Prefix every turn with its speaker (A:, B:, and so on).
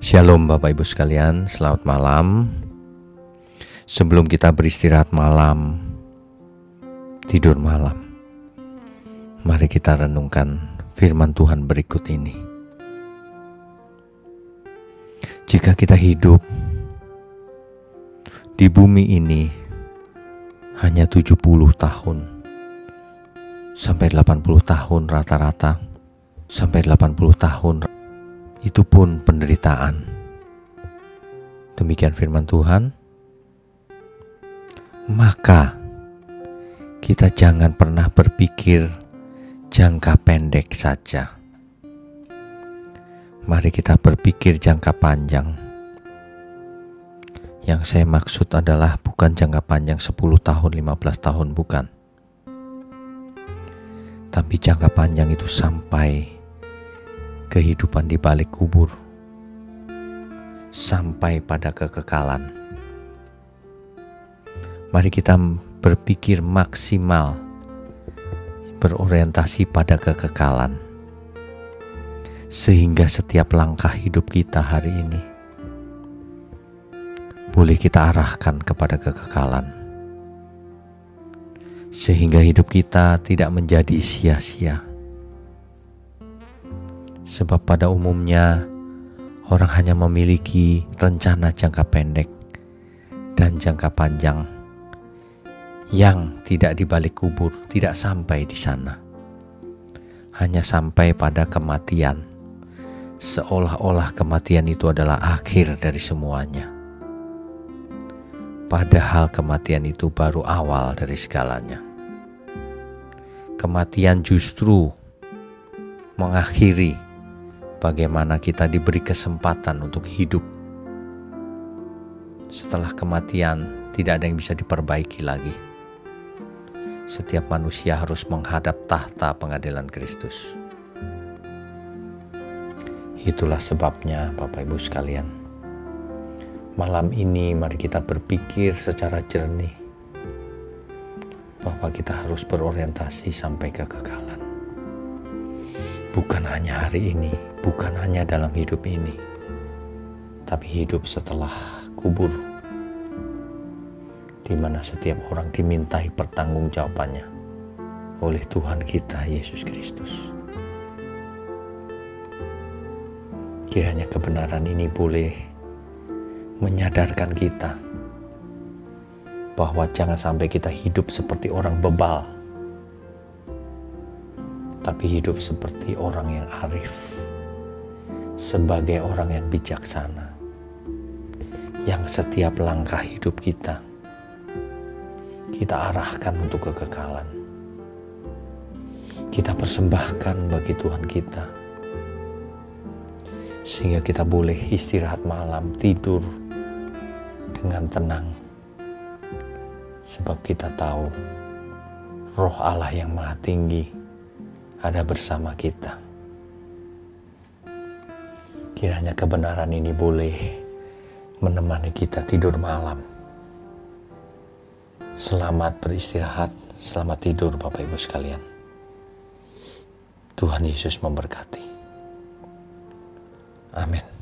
A: Shalom Bapak Ibu sekalian, selamat malam. Sebelum kita beristirahat malam, tidur malam, mari kita renungkan firman Tuhan berikut ini. Jika kita hidup di bumi ini hanya 70 tahun sampai 80 tahun rata-rata, sampai 80 tahun itu pun penderitaan. Demikian firman Tuhan. Maka kita jangan pernah berpikir jangka pendek saja. Mari kita berpikir jangka panjang. Yang saya maksud adalah bukan jangka panjang 10 tahun, 15 tahun, bukan. Tapi jangka panjang itu sampai kehidupan di balik kubur. Sampai pada kekekalan. Mari kita berpikir maksimal, berorientasi pada kekekalan, sehingga setiap langkah hidup kita hari ini boleh kita arahkan kepada kekekalan, sehingga hidup kita tidak menjadi sia-sia sebab pada umumnya orang hanya memiliki rencana jangka pendek dan jangka panjang yang tidak dibalik kubur, tidak sampai di sana. Hanya sampai pada kematian. Seolah-olah kematian itu adalah akhir dari semuanya. Padahal kematian itu baru awal dari segalanya. Kematian justru mengakhiri bagaimana kita diberi kesempatan untuk hidup. Setelah kematian, tidak ada yang bisa diperbaiki lagi. Setiap manusia harus menghadap tahta pengadilan Kristus. Itulah sebabnya, Bapak Ibu sekalian, malam ini mari kita berpikir secara jernih bahwa kita harus berorientasi sampai kekekalan bukan hanya hari ini, bukan hanya dalam hidup ini, tapi hidup setelah kubur, di mana setiap orang dimintai pertanggungjawabannya oleh Tuhan kita Yesus Kristus. Kiranya kebenaran ini boleh menyadarkan kita bahwa jangan sampai kita hidup seperti orang bebal tapi hidup seperti orang yang arif, sebagai orang yang bijaksana, yang setiap langkah hidup kita kita arahkan untuk kekekalan. Kita persembahkan bagi Tuhan kita, sehingga kita boleh istirahat malam, tidur dengan tenang, sebab kita tahu Roh Allah yang Maha Tinggi ada bersama kita. Kiranya kebenaran ini boleh menemani kita tidur malam. Selamat beristirahat, selamat tidur Bapak Ibu sekalian. Tuhan Yesus memberkati. Amin.